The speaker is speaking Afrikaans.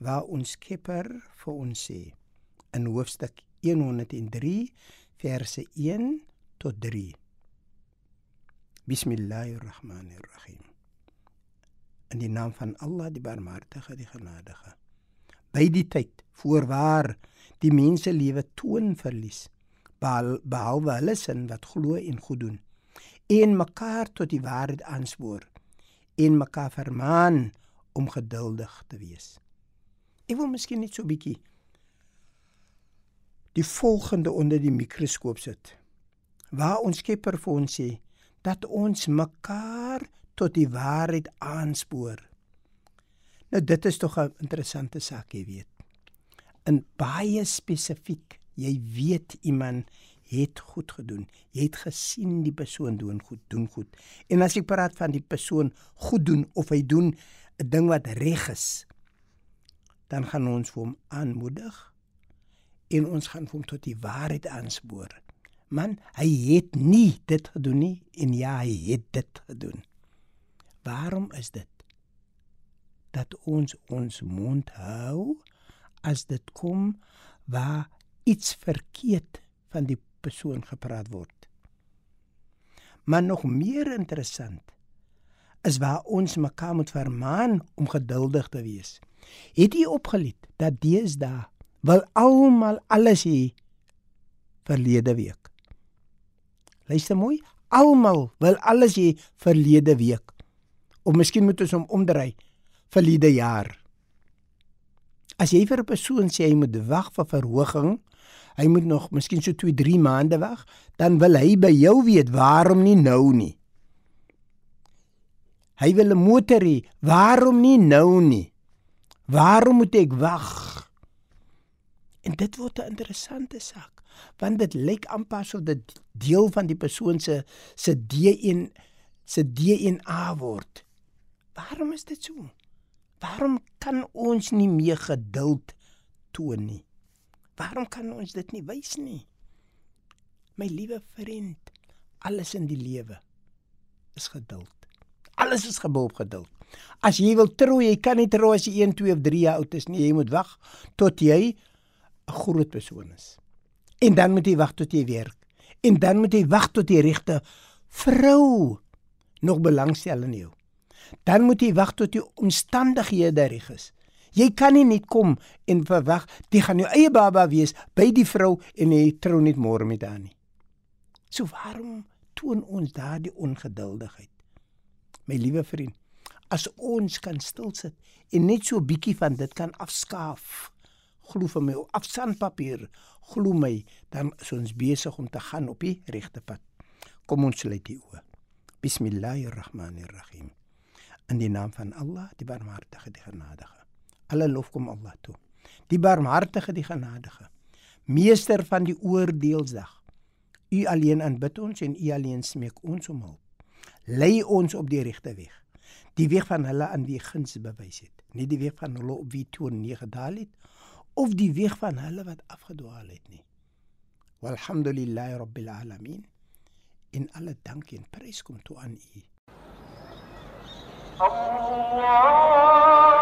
waar ons Skepper vir ons sê in hoofstuk 103 verse 1 tot 3. Bismillahirrahmanirrahim. In die naam van Allah, die Barmhartige, die Genadige. By die tyd voorwaar die mense lewe toon verlies behal- behalwe hulle sin wat glo en goed doen en mekaar tot die waarheid aanspoor en mekaar vermaan om geduldig te wees. Ek wil miskien net so bietjie die volgende onder die mikroskoop sit. Waar ons Skepper vir ons sê dat ons mekaar tot die waarheid aanspoor. Nou dit is tog 'n interessante saak, jy weet. In baie spesifiek, jy weet iemand het goed gedoen. Jy het gesien die persoon doen goed, doen goed. En as ek praat van die persoon goed doen of hy doen 'n ding wat reg is, dan gaan ons vir hom aanmoedig en ons gaan hom tot die waarheid aanspoor. Man, hy het nie dit gedoen nie en ja, hy het dit gedoen. Waarom is dit? Dat ons ons mond hou as dit kom waar iets verkeerd van die persoon gepraat word. Maar nog meer interessant is waar ons mekaar moet vermaan om geduldig te wees. Het jy opgelet dat deesdae wil almal alles hê verlede week. Luister mooi, almal wil alles hê verlede week. Of miskien moet ons hom omdraai verlede jaar. As jy vir 'n persoon sê hy moet wag vir verhoging, hy moet nog miskien so 2, 3 maande wag, dan wil hy by jou weet waarom nie nou nie. Hy wil 'n motor hê, waarom nie nou nie? Waarom moet ek wag? En dit word 'n interessante saak, want dit lyk amper asof dit deel van die persoon se se D1 se DNA word. Waarom is dit so? Waarom kan ons nie meer geduld toon nie? Waarom kan ons dit nie wys nie? My liewe vriend, alles in die lewe is geduld. Alles is gebou op geduld. As jy wil trou, jy kan nie trou as jy 1, 2 of 3 jaar oud is nie. Jy moet wag tot jy 'n groot persoon is. En dan moet jy wag tot jy werk. En dan moet jy wag tot die regte vrou nog belangstel in jou. Dan moet jy wag tot die omstandighede reg is. Jy kan nie net kom en verwag jy gaan jou eie baba wees by die vrou en jy trou net môre met haar nie. So waarom toon ons daardie ongeduldigheid? My liewe vriend, as ons kan stil sit en net so 'n bietjie van dit kan afskaaf, glo vir my, af sandpapier, glo my, dan is ons besig om te gaan op die regte pad. Kom ons sluit die oë. Bismillahirrahmanirrahim. In die naam van Allah, die Barmhartige, die Genadige. Alle lof kom Allah toe. Die Barmhartige, die Genadige. Meester van die oordeelsdag. U alleen aanbid ons en u alleen smeek ons om hulp lei ons op die regte weg. Die weg van hulle aan wie guns bewys het, nie die weg van hulle op wie toorn neergedaal het of die weg van hulle wat afgedwaal het nie. Walhamdulillahi rabbil alamin. In alle dank en prys kom toe aan U. Allah